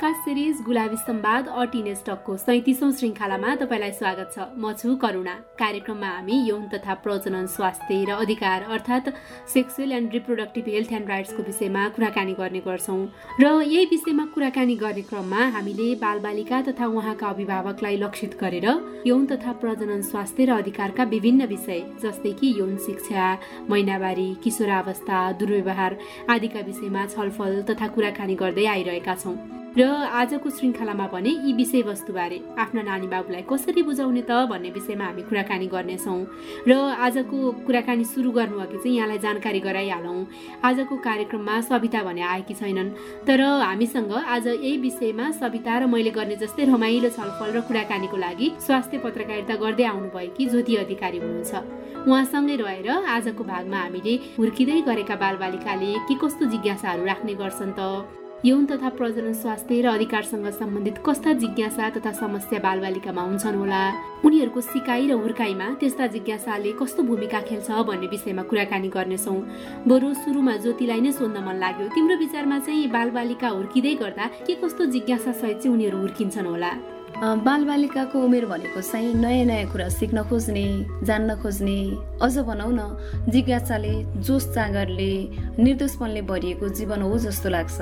Podcast series Gulabi Sambad अ टकको सैतिसौँ श्रृङ्खलामा तपाईँलाई स्वागत छ। म छु करुणा। कार्यक्रममा हामी यौन तथा प्रजनन स्वास्थ्य र अधिकार अर्थात् sexual and reproductive health and राइट्सको विषयमा कुराकानी गर्ने गर्छौँ। र यही विषयमा कुराकानी गर्ने क्रममा हामीले बालबालिका तथा उहाँका अभिभावकलाई लक्षित गरेर यौन तथा प्रजनन स्वास्थ्य र अधिकारका विभिन्न विषय जस्तै कि यौन शिक्षा महिनावारी किशोरावस्था दुर्व्यवहार आदिका विषयमा छलफल तथा कुराकानी गर्दै आइरहेका छौँ। र आजको श्रृङ्खलामा भने यी विषयवस्तुबारे आफ्ना नानी बाबुलाई कसरी बुझाउने त भन्ने विषयमा हामी कुराकानी गर्नेछौँ। र आजको कुराकानी सुरु गर्नु अघि चाहिँ यहाँलाई जानकारी गराइहालौँ। आजको कार्यक्रममा सविता भने आएकी छैनन्। तर हामीसँग आज यही विषयमा सविता र मैले गर्ने जस्तै रमाइलो छलफल र कुराकानीको लागि स्वास्थ्य पत्रकारिता गर्दै आउनुभएकी ज्योति अधिकारी हुनुहुन्छ। उहाँसँगै रहेर आजको भागमा हामीले हुर्किँदै गरेका बालबालिकाले के कस्तो जिज्ञासाहरू राख्ने गर्छन् त? यौन तथा प्रजनन स्वास्थ्य र अधिकारसँग सम्बन्धित कस्ता जिज्ञासा तथा समस्या बालबालिकामा हुन्छन् होला? उनीहरूको सिकाइ र हुर्काइमा त्यस्ता जिज्ञासाले कस्तो भूमिका खेल्छ भन्ने विषयमा कुराकानी गर्नेछौँ। बरु सुरुमा ज्योतिलाई नै सोध्न मन लाग्यो। तिम्रो विचारमा चाहिँ बालबालिका हुर्किँदै गर्दा के कस्तो जिज्ञासा सहित चाहिँ उनीहरू हुर्किन्छन् होला? बालबालिकाको उमेर भनेको चाहिँ नयाँ नयाँ कुरा सिक्न खोज्ने जान्न खोज्ने अझ भनौँ न जिज्ञासाले जोस जाँगरले निर्दोषपनले भरिएको जीवन हो जस्तो लाग्छ।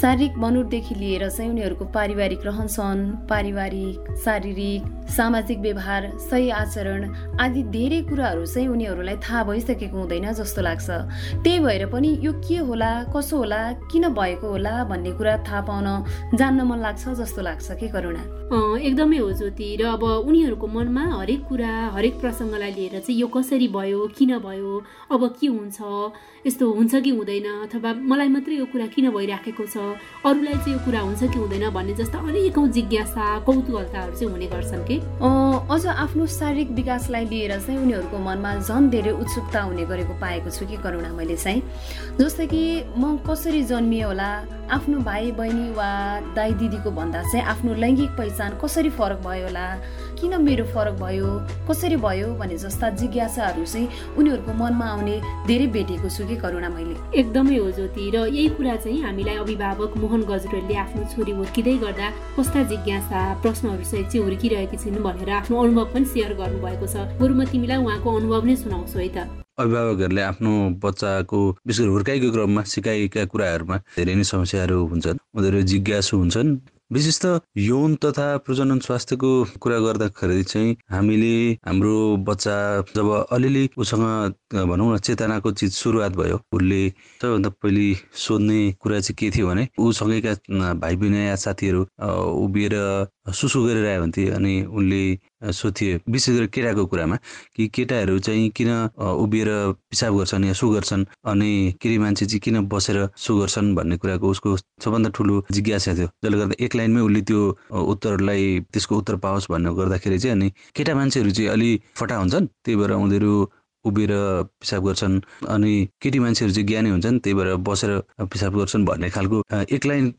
शारीरिक मनोरदेखि लिएर चाहिँ उनीहरूको पारिवारिक रहनसहन पारिवारिक शारीरिक सामाजिक व्यवहार सही आचरण आदि धेरै कुराहरू चाहिँ उनीहरूलाई थाहा भइसकेको हुँदैन जस्तो लाग्छ। त्यही भएर पनि यो के होला कसो होला किन भएको होला भन्ने कुरा थाहा पाउन जान्न मन लाग्छ जस्तो लाग्छ के करुणा? एकदमै हो ज्योति र अब उनीहरूको मनमा हरेक कुरा हरेक प्रसङ्गलाई लिएर चाहिँ यो कसरी भयो किन भयो अब के हुन्छ यस्तो हुन्छ कि हुँदैन अथवा मलाई मात्रै यो कुरा किन भइराखेको छ अरूलाई चाहिँ यो कुरा हुन्छ कि हुँदैन भन्ने जस्ता अनेकौँ जिज्ञासा कौतूहलताहरू चाहिँ हुने गर्छन् कि? अझ आफ्नो शारीरिक विकासलाई लिएर चाहिँ उनीहरूको मनमा झन् धेरै उत्सुकता हुने गरेको पाएको छु कि करुणा मैले चाहिँ। जस्तै कि म कसरी जन्मिएँ होला आफ्नो भाइ बहिनी वा दाई दिदीको भन्दा चाहिँ आफ्नो लैङ्गिक पहिचान कसरी फरक भयो होला किन मेरो फरक भयो? कसरी भयो भने जस्ता जिज्ञासाहरू चाहिँ उनीहरूको मनमा आउने धेरै भेटेको छु कि करुणा मैले। एकदमै हो ज्योति र यही कुरा चाहिँ हामीलाई अभिभावक मोहन गजरेलले आफ्नो छोरी हुर्किँदै गर्दा कस्ता जिज्ञासा प्रश्नहरू सहित चाहिँ हुर्किरहेकी छिन् भनेर आफ्नो अनुभव पनि सेयर गर्नुभएको छ। बरु म तिमीलाई उहाँको अनुभव नै सुनाउँछु है त। अभिभावकहरूले आफ्नो बच्चाको विशेष हुर्काइको क्रममा सिकाएका कुराहरूमा धेरै नै समस्याहरू हुन्छन्। उनीहरू जिज्ञासु हुन्छन्। विशेष त यौन तथा प्रजनन स्वास्थ्यको कुरा गर्दाखेरि चाहिँ हामीले हाम्रो बच्चा जब अलिअलि उसँग भनौँ न चेतनाको चिज सुरुवात भयो उसले सबैभन्दा पहिले सोध्ने कुरा चाहिँ के थियो भने उसँगैका भाइ बहिनी या साथीहरू उभिएर सुसु गरेर आयो भन्थे अनि उनले सोधिए विशेष गरी केटाको कुरामा कि केटाहरू चाहिँ किन उभिएर पिसाब गर्छन् या सु गर्छन्? अनि केटी मान्छे चाहिँ किन बसेर सु गर्छन् भन्ने कुराको उसको सबभन्दा ठुलो जिज्ञासा थियो। जसले गर्दा एक लाइनमै उसले त्यो उत्तरलाई त्यसको उत्तर पाओस् भन्ने गर्दाखेरि चाहिँ अनि केटा मान्छेहरू चाहिँ अलि फटा हुन्छन्। त्यही भएर उनीहरू उभिएर पिसाब गर्छन्। अनि केटी मान्छेहरू चाहिँ ज्ञानी हुन्छन् त्यही भएर बसेर पिसाब गर्छन् भन्ने खालको एक लाइन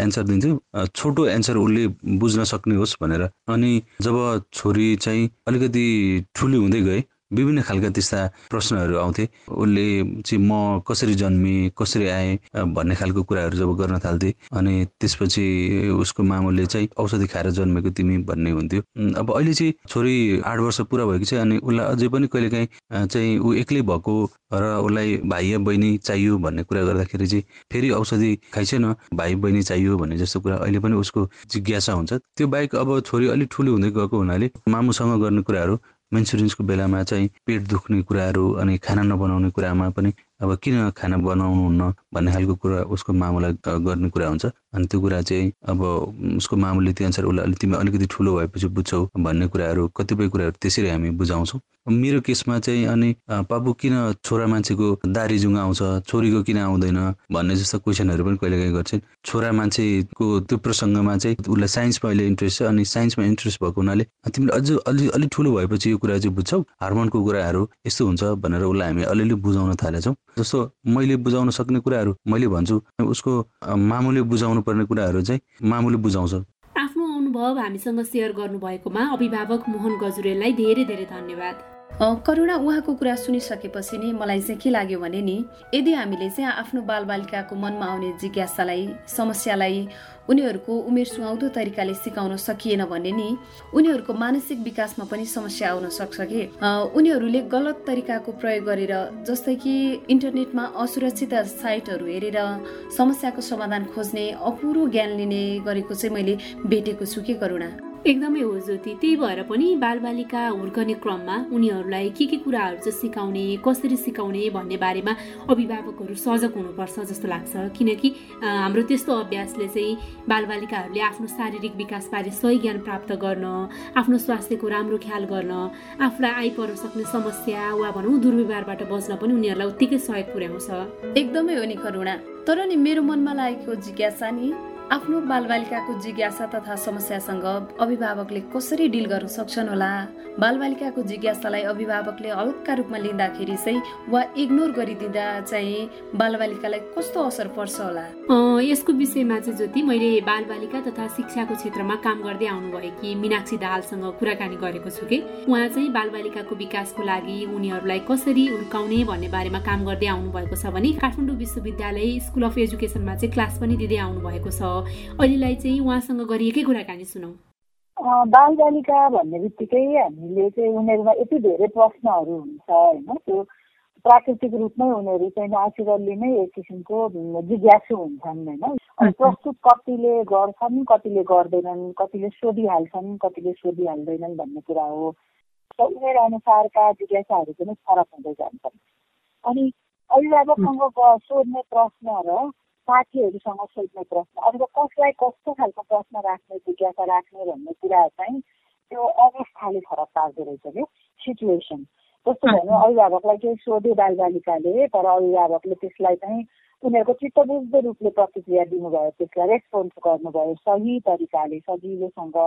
एन्सर दिन्छु। छोटो एन्सर उसले बुझ्न सक्ने होस् भनेर। अनि जब छोरी चाहिँ अलिकति ठुली हुँदै गए विभिन्न खालका त्यस्ता प्रश्नहरू आउँथे। उसले चाहिँ म कसरी जन्मेँ कसरी आएँ भन्ने खालको कुराहरू जब गर्न थाल्थे अनि त्यसपछि उसको मामुले चाहिँ औषधि खाएर जन्मेको तिमी भन्ने हुन्थ्यो। अब अहिले चाहिँ छोरी आठ वर्ष पुरा भएको छ अनि उसलाई अझै पनि कहिलेकाहीँ चाहिँ ऊ एक्लै भएको र उसलाई भाइ या बहिनी चाहियो भन्ने कुरा गर्दाखेरि चाहिँ फेरि औषधि खाइसेन भाइ बहिनी चाहियो भन्ने जस्तो कुरा अहिले पनि उसको जिज्ञासा हुन्छ। त्यो बाहेक अब छोरी अलिक ठुलो हुँदै गएको हुनाले मामुसँग गर्ने कुराहरू मेन्सुरेन्सको बेलामा चाहिँ पेट दुख्ने कुराहरू अनि खाना नबनाउने कुरामा पनि अब किन खाना बनाउनुहुन्न भन्ने खालको कुरा उसको मामुलाई गर्ने कुरा हुन्छ। अनि त्यो कुरा चाहिँ अब उसको मामुले त्यो अनुसार उसलाई अलिक तिमी अलिकति ठुलो भएपछि बुझ्छौ भन्ने कुराहरू कतिपय कुराहरू त्यसरी हामी बुझाउँछौँ। मेरो केसमा चाहिँ अनि पापु किन छोरा मान्छेको दारी जुङ आउँछ छोरीको किन आउँदैन भन्ने जस्तो क्वेसनहरू पनि कहिले काहीँ गर्छन्। छोरा मान्छेको त्यो प्रसङ्गमा चाहिँ उसलाई साइन्समा अहिले इन्ट्रेस्ट छ अनि साइन्समा इन्ट्रेस्ट भएको हुनाले तिमीले अझ अलि अलिक ठुलो भएपछि यो कुरा चाहिँ बुझ्छौ हार्मोनको कुराहरू यस्तो हुन्छ भनेर उसलाई हामी अलिअलि बुझाउन थालेछौँ। जस्तो मैले बुझाउन सक्ने कुराहरू मैले भन्छु उसको मामुले बुझाउनु पर्ने कुराहरू चाहिँ मामुले बुझाउँछ। आफ्नो अनुभव हामीसँग सेयर गर्नुभएकोमा अभिभावक मोहन गजुरेललाई धेरै धेरै धन्यवाद। करुणा उहाँको कुरा सुनिसकेपछि नि मलाई चाहिँ के लाग्यो भने नि यदि हामीले चाहिँ आफ्नो बालबालिकाको मनमा आउने जिज्ञासालाई समस्यालाई उनीहरूको उमेर सुहाउँदो तरिकाले सिकाउन सकिएन भने नि उनीहरूको मानसिक विकासमा पनि समस्या आउन सक्छ कि? उनीहरूले गलत तरिकाको प्रयोग गरेर जस्तै कि इन्टरनेटमा असुरक्षित साइटहरू हेरेर समस्याको समाधान खोज्ने अपुरो ज्ञान लिने गरेको चाहिँ मैले भेटेको छु के करुणा? एकदमै हो ज्योति त्यही भएर पनि बालबालिका हुर्कने क्रममा उनीहरूलाई के के कुराहरू चाहिँ सिकाउने कसरी सिकाउने भन्ने बारेमा अभिभावकहरू सजग हुनुपर्छ जस्तो लाग्छ। किनकि हाम्रो त्यस्तो अभ्यासले चाहिँ बालबालिकाहरूले आफ्नो शारीरिक विकासबारे सही ज्ञान प्राप्त गर्न आफ्नो स्वास्थ्यको राम्रो ख्याल गर्न आफूलाई आइपर सक्ने समस्या वा भनौँ दुर्व्यवहारबाट बच्न पनि उनीहरूलाई उत्तिकै सहयोग पुर्याउँछ। एकदमै हो नि करुणा। तर नि मेरो मनमा लागेको जिज्ञासा नि आफ्नो बालबालिकाको जिज्ञासा तथा समस्यासँग अभिभावकले कसरी डिल गर्न सक्छन् होला? बालबालिकाको जिज्ञासालाई अभिभावकले हल्का रूपमा लिँदाखेरि चाहिँ वा इग्नोर गरिदिँदा चाहिँ बालबालिकालाई कस्तो असर पर्छ होला? यसको विषयमा चाहिँ ज्योति मैले बालबालिका तथा शिक्षाको क्षेत्रमा काम गर्दै आउनुभएकी मिनाक्षी दाहालसँग कुराकानी गरेको छु कि उहाँ चाहिँ बालबालिकाको विकासको लागि उनीहरूलाई कसरी हुर्काउने भन्ने बारेमा काम गर्दै आउनुभएको छ भने काठमाडौँ विश्वविद्यालय स्कुल अफ एजुकेसनमा चाहिँ क्लास पनि दिँदै आउनुभएको छ। अहिलेलाई चाहिँ उहाँसँग गरिएकै कुराकानी सुनौ बालबालिका भन्ने बित्तिकै हामीले चाहिँ उनीहरूमा यति धेरै प्रश्नहरू हुन्छ होइन त्यो प्राकृतिक रूपमै उनीहरू चाहिँ नेचुरल्ली नै एक किसिमको जिज्ञासु हुन्छन् होइन। अनि प्रस्तुत कतिले गर्छन् कतिले गर्दैनन् कतिले सोधिहाल्छन् कतिले सोधिहाल्दैनन् भन्ने कुरा हो। र उमेर अनुसारका जिज्ञासाहरू पनि फरक हुँदै जान्छन्। अनि अभिभावकसँग सोध्ने प्रश्न र साथीहरूसँग सोध्ने प्रश्न। अब कसलाई कस्तो खालको प्रश्न राख्ने जिज्ञासा राख्ने भन्ने कुरा चाहिँ त्यो अवस्थाले फरक पार्दो रहेछ कि सिचुएसन कस्तो भन्यो अभिभावकलाई केही सोध्यो बालबालिकाले तर अभिभावकले त्यसलाई चाहिँ उनीहरूको चित्त बुझ्दो रूपले प्रतिक्रिया दिनुभयो त्यसलाई रेस्पोन्स गर्नुभयो सही तरिकाले सजिलोसँग।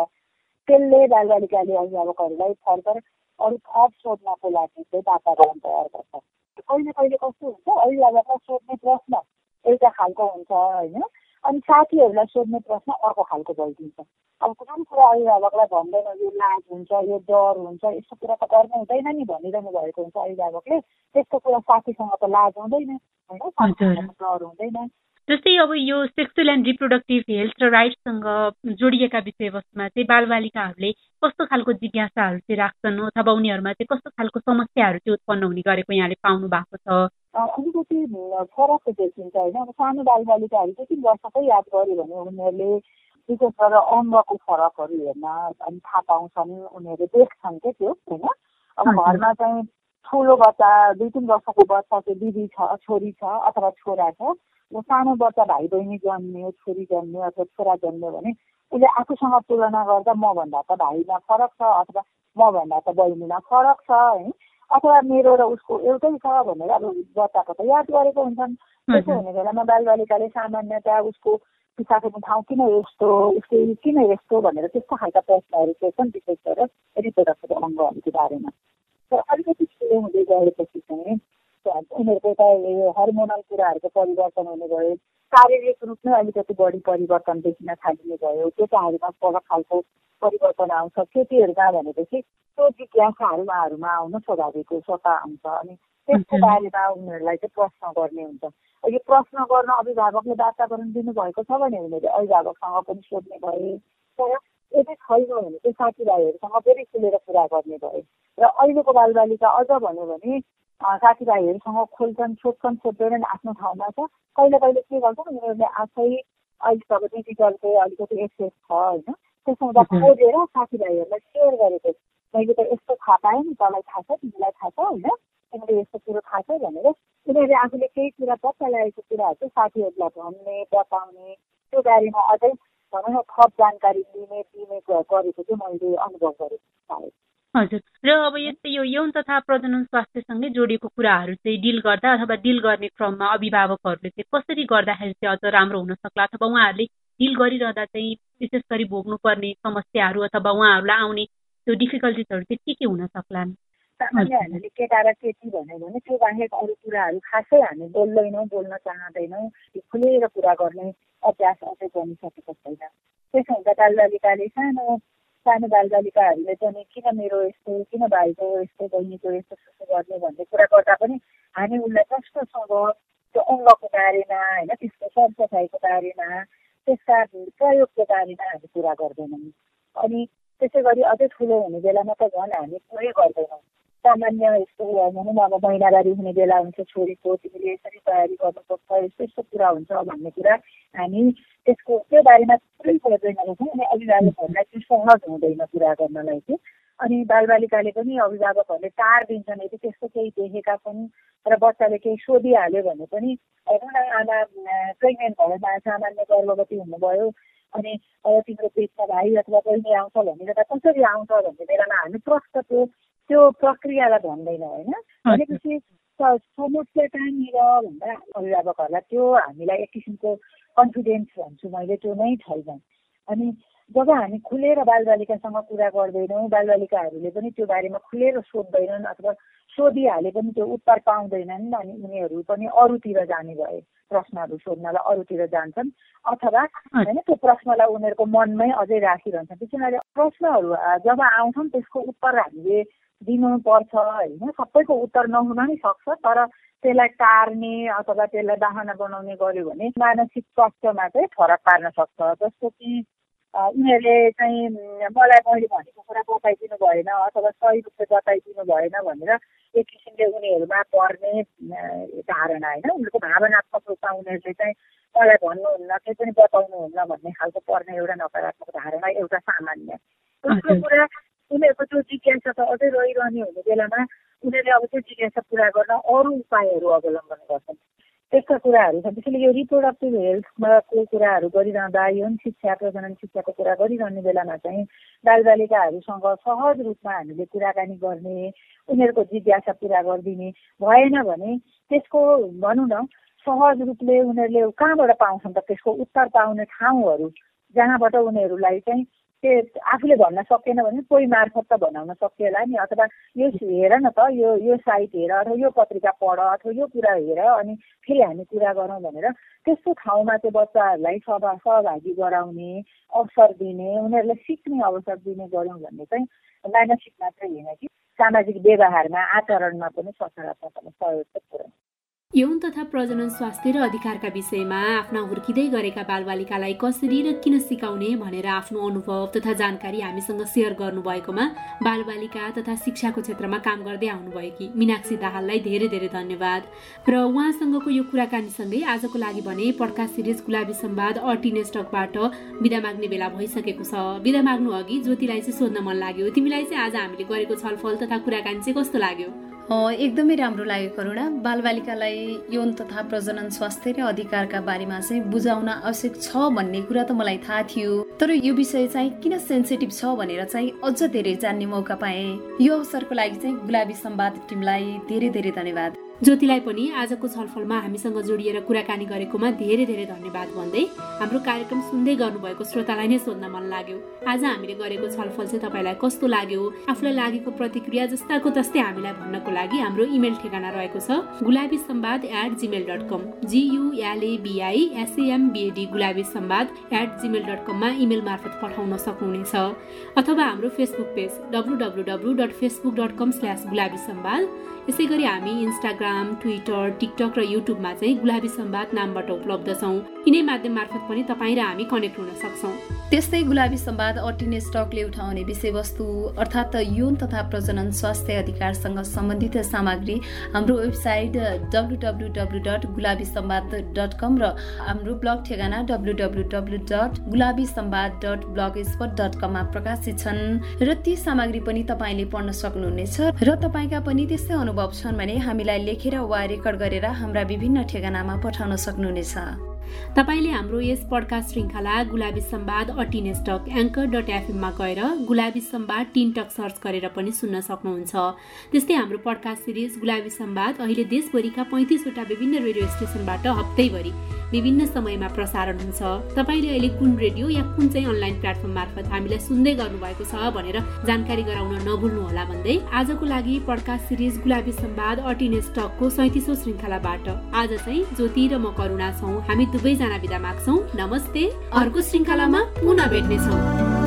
त्यसले बालबालिकाले अभिभावकहरूलाई फर्दर अरू थप सोध्नको लागि चाहिँ वातावरण तयार गर्छ। कहिले कहिले कस्तो हुन्छ अभिभावकलाई सोध्ने प्रश्न। एउटा खालको हुन्छ होइन? अनि साथीहरूलाई सोध्ने प्रश्न अर्को खालको भइदिन्छ। अब कुन कुरा अभिभावकलाई भन्दैन यो लाज हुन्छ यो डर हुन्छ यस्तो कुरा त गर्नु हुँदैन नि भनिरहनु भएको हुन्छ अभिभावकले। त्यस्तो कुरा साथीसँग त लाज हुँदैन होइन? डर हुँदैन। जस्तै अब यो सेक्सुअल एन्ड रिप्रोडक्टिभ हेल्थ र राइट्ससँग जोडिएका विषयवस्तुमा चाहिँ बालबालिकाहरूले कस्तो खालको जिज्ञासाहरू चाहिँ राख्छन् अथवा उनीहरूमा चाहिँ कस्तो खालको समस्याहरू चाहिँ उत्पन्न हुने गरेको यहाँले पाउनु भएको छ? अलिकति फरक देखिन्छ होइन। अब सानो बालबालिकाहरू तिन वर्षकै याद गऱ्यो भने उनीहरूले विशेष गरेर अङ्गको फरकहरू हेर्न अनि थाहा पाउँछन् उनीहरूले देख्छन् क्या त्यो होइन? अब घरमा चाहिँ ठुलो बच्चा दुई तिन वर्षको बच्चा चाहिँ दिदी छ छोरी छ अथवा छोरा छ। सानो बच्चा भाइ बहिनी जन्मियो छोरी जन्मियो अथवा छोरा जन्मियो भने उसले आफूसँग तुलना गर्दा मभन्दा त भाइमा फरक छ अथवा मभन्दा त बहिनीमा फरक छ है? अथवा मेरो र उसको एउटै छ भनेर अब बच्चाको त याद गरेको हुन्छन्। त्यसो हुने बेलामा बालबालिकाले सामान्यतः उसको पिता ठाउँ किन यस्तो उसको किन यस्तो भनेर त्यस्तो खालका प्रश्नहरू सोध्छन् विशेष गरेर रिपोर्टरको अङ्गहरूको बारेमा तर अलिकति ठुलो हुँदै गएपछि चाहिँ उनीहरूको त हर्मोनल कुराहरूको परिवर्तन हुने भयो शारीरिक रूपमै अलिकति बढी परिवर्तन देखिन थालिने भयो। केटाहरूमा फरक खालको परिवर्तन आउँछ। केटीहरूमा भनेपछि त्यो जिज्ञासाहरू उहाँहरूमा आउनु स्वाभाविक स्वतः आउँछ अनि त्यसको बारेमा उनीहरूलाई चाहिँ प्रश्न गर्ने हुन्छ। यो प्रश्न गर्न अभिभावकले वातावरण दिनुभएको छ भने उनीहरूले अभिभावकसँग पनि सोध्ने भए तर यदि छैन भने चाहिँ साथीभाइहरूसँग फेरि खुलेर कुरा गर्ने भए र अहिलेको बालबालिका अझ भन्यो भने साथीभाइहरूसँग खोल्छन् सोध्छन् सोध्दैनन् आफ्नो ठाउँमा छ कहिले कहिले के गर्छन् उनीहरूले आफै अहिले अब डिजिटलको अलिकति एक्सेस छ होइन त्यसो हुँदा खोजेर साथीभाइहरूलाई सेयर गरेको मैले त यस्तो थाहा पाएँ नि तँलाई थाहा छ तिमीलाई थाहा छ होइन तिमीले यस्तो कुरो थाहा छ भनेर उनीहरूले आफूले केही कुरा पत्ता लगाएको कुराहरू चाहिँ साथीहरूलाई भन्ने बताउने त्यो बारेमा अझै भनौँ न थप जानकारी लिने दिने गरेको चाहिँ मैले अनुभव गरेको सायद हजुर। र अब यस्तै यो यौन तथा प्रजनन स्वास्थ्यसँगै जोडिएको कुराहरू चाहिँ डिल गर्दा अथवा डिल गर्ने क्रममा अभिभावकहरूले चाहिँ कसरी गर्दाखेरि चाहिँ अझ राम्रो हुन सक्ला अथवा उहाँहरूले डिल गरिरहँदा चाहिँ विशेष गरी भोग्नुपर्ने समस्याहरू अथवा उहाँहरूलाई आउने त्यो डिफिकल्टिजहरू चाहिँ के के हुन सक्लान् सामान्य हामीले केटा र केटी भन्यो भने त्यो बाहेक अरू कुराहरू खासै हामी बोल्दैनौँ बोल्न चाहँदैनौँ। खुलेर कुरा गर्ने अभ्यास अझै बनिसकेको छैन। त्यसो हुँदा बालबालिकाले सानो सानो बालबालिकाहरूले पनि किन मेरो यस्तो किन भाइको यस्तो बहिनीको यस्तो यस्तो गर्ने भन्ने कुरा गर्दा पनि हामी उसलाई प्रश्नसँग त्यो अङ्गको बारेमा होइन त्यसको सरसफाइको बारेमा त्यसका प्रयोगको बारेमा हामी कुरा गर्दैनौँ। अनि त्यसै गरी अझै ठुलो हुने बेलामा त झन् हामी कुरै गर्दैनौँ। सामान्य यस्तो भनौँ अब महिनावारी हुने बेला हुन्छ छोरीको तिमीले यसरी तयारी गर्नुपर्छ यस्तो यस्तो कुरा हुन्छ भन्ने कुरा हामी त्यसको त्यो बारेमा थुप्रै गर्दैन रहेछौँ अनि अभिभावकहरूलाई त्यो सहज हुँदैन कुरा गर्नलाई चाहिँ। अनि बालबालिकाले पनि अभिभावकहरूले टार दिन्छन् यदि त्यस्तो केही देखेका छन् र बच्चाले केही सोधिहाल्यो भने पनि हेर्नु न आमा प्रेग्नेन्ट भयो सामान्य गर्भवती हुनुभयो अनि तिम्रो पेटमा भाइ अथवा बहिनी आउँछ बेला कसरी आउँछ भन्ने बेलामा हामी प्रष्ट त्यो त्यो प्रक्रियालाई भन्दैन होइन? भनेपछि समस्या कहाँनिर भन्दा अभिभावकहरूलाई त्यो हामीलाई एक किसिमको कन्फिडेन्स भन्छु मैले त्यो नै छैन। अनि जब हामी खुलेर बालबालिकासँग कुरा गर्दैनौँ बालबालिकाहरूले पनि त्यो बारेमा खुलेर सोध्दैनन् अथवा सोधिहाले पनि त्यो उत्तर पाउँदैनन् अनि उनीहरू पनि अरूतिर जाने भए प्रश्नहरू सोध्नलाई अरूतिर जान्छन् अथवा होइन त्यो प्रश्नलाई उनीहरूको मनमै अझै राखिरहन्छन्। त्यस हुनाले प्रश्नहरू जब आउँछन् त्यसको उत्तर हामीले दिनुपर्छ होइन? सबैको उत्तर नहुन नि सक्छ तर त्यसलाई टार्ने अथवा त्यसलाई बाहना बनाउने गर्यो भने मानसिक स्वास्थ्यमा चाहिँ फरक पार्न सक्छ। जस्तो कि उनीहरूले चाहिँ मलाई मैले भनेको कुरा बताइदिनु भएन अथवा सही रूपले बताइदिनु भएन भनेर एक किसिमले उनीहरूमा पर्ने धारणा होइन? उनीहरूको भावनात्मक रूपमा उनीहरूले चाहिँ मलाई भन्नुहुन्न केही पनि बताउनुहुन्न भन्ने खालको पर्ने एउटा नकारात्मक धारणा एउटा सामान्य। दोस्रो कुरा उनीहरूको त्यो जिज्ञासा त अझै रहिरहने हुने बेलामा उनीहरूले अब त्यो जिज्ञासा पुरा गर्न अरू उपायहरू अवलम्बन गर्छन्। त्यस्ता कुराहरू छन्। त्यसैले यो रिप्रोडक्टिभ हेल्थको कुराहरू गरिरहँदा यौन शिक्षा प्रजनन शिक्षाको कुरा गरिरहने बेलामा चाहिँ बालबालिकाहरूसँग सहज रूपमा हामीले कुराकानी गर्ने उनीहरूको जिज्ञासा पुरा गरिदिने भएन भने त्यसको भनौँ न सहज रूपले उनीहरूले कहाँबाट पाउँछन् त? त्यसको उत्तर पाउने ठाउँहरू जहाँबाट उनीहरूलाई चाहिँ आफूले भन्न सकेन भने कोही मार्फत त भनाउन सकिएला नि अथवा यो हेर न त यो यो साइट हेर अथवा यो पत्रिका पढ अथवा यो कुरा हेर अनि फेरि हामी कुरा गरौँ भनेर त्यस्तो ठाउँमा चाहिँ बच्चाहरूलाई सभा सहभागी गराउने अवसर दिने उनीहरूलाई सिक्ने अवसर दिने गऱ्यौँ भन्ने चाहिँ मानसिक मात्रै होइन कि सामाजिक व्यवहारमा आचरणमा पनि सकारात्मक सहयोग चाहिँ पुऱ्याउँछ। यौन तथा प्रजनन स्वास्थ्य र अधिकारका विषयमा आफ्ना हुर्किँदै गरेका बालबालिकालाई कसरी र किन सिकाउने भनेर आफ्नो अनुभव तथा जानकारी हामीसँग सेयर गर्नुभएकोमा बालबालिका तथा शिक्षाको क्षेत्रमा काम गर्दै आउनुभएकी मिनाक्षी दाहाललाई धेरै धेरै धन्यवाद। र उहाँसँगको यो कुराकानीसँगै आजको लागि भने पड्का सिरिज गुलाबी सम्वाद अर्टिने स्टकबाट बिदा माग्ने बेला भइसकेको छ। बिदा माग्नु अघि ज्योतिलाई चाहिँ सोध्न मन लाग्यो। तिमीलाई चाहिँ आज हामीले गरेको छलफल तथा कुराकानी चाहिँ कस्तो लाग्यो? एकदमै राम्रो लाग्यो करुणा। बालबालिकालाई यौन तथा प्रजनन स्वास्थ्य र अधिकारका बारेमा चाहिँ बुझाउन आवश्यक छ भन्ने कुरा त मलाई थाहा थियो। तर यो विषय चाहिँ किन सेन्सिटिभ छ भनेर चाहिँ अझ धेरै जान्ने मौका पाएँ। यो अवसरको लागि चाहिँ गुलाबी सम्वाद टिमलाई धेरै धेरै धन्यवाद। ज्योतिलाई पनि आजको छलफलमा हामीसँग जोडिएर कुराकानी गरेकोमा धेरै धेरै धन्यवाद भन्दै हाम्रो कार्यक्रम सुन्दै गर्नुभएको श्रोतालाई नै सोध्न मन लाग्यो। आज हामीले गरेको छलफल चाहिँ तपाईँलाई कस्तो लाग्यो? आफूलाई लागेको प्रतिक्रिया जस्ताको तस्तै हामीलाई भन्नको लागि हाम्रो इमेल ठेगाना रहेको छ Gulabi Sambad at Gmail dot com G U L A B I S M B A D Gulabi Sambad at Gmail dot कममा इमेल मार्फत पठाउन सक्नुहुनेछ। अथवा हाम्रो Facebook page W W W dot Facebook dot com slash Gulabi Sambad यसै गरी हामी Instagram Twitter TikTok र युट्युबमा चाहिँ गुलाबी सम्वाद नामबाट उपलब्ध छौँ यिनै माध्यम मार्फत पनि तपाईँ र हामी कनेक्ट हुन सक्छौँ। त्यस्तै गुलाबी सम्वाद अटिने स्टकले उठाउने विषयवस्तु अर्थात् यौन तथा प्रजनन स्वास्थ्य अधिकारसँग सम्बन्धित सामग्री हाम्रो website W W W dot Gulabi Sambad dot com र हाम्रो ब्लग ठेगाना W W W dot Gulabi Sambad dot blogspot dot कममा प्रकाशित छन्। र ती सामग्री पनि तपाईँले पढ्न सक्नुहुनेछ र तपाईँका पनि त्यस्तै अनुभव छन् भने हामीलाई लेखेर वा रेकर्ड गरेर हाम्रा विभिन्न ठेगानामा पठाउन सक्नुहुनेछ। तपाईँले हाम्रो यस पडकास्ट श्रृङ्खला गुलाबी सम्वाद अटिने स्टक एङ्कर डट एफएममा गएर गुलाबी सम्वाद टिनटक सर्च गरेर पनि सुन्न सक्नुहुन्छ। त्यस्तै हाम्रो पडकास्ट सिरिज गुलाबी सम्वाद अहिले देशभरिका पैँतिसवटा विभिन्न रेडियो स्टेसनबाट हप्तैभरि विभिन्न समयमा प्रसारण हुन्छ। तपाईँले अहिले कुन रेडियो या कुन चाहिँ अनलाइन प्लेटफर्म मार्फत हामीलाई सुन्दै गर्नुभएको छ भनेर जानकारी गराउन नभुल्नुहोला भन्दै आजको लागि पडकास्ट सिरिज गुलाबी सम्वाद अटिने स्टकको सैतिसौँ श्रृङ्खलाबाट आज चाहिँ ज्योति र म करुणा छौँ। हामी दुवैजना बिदा माग्छौँ। नमस्ते। अर्को श्रृङ्खलामा पुनः भेट्नेछौँ।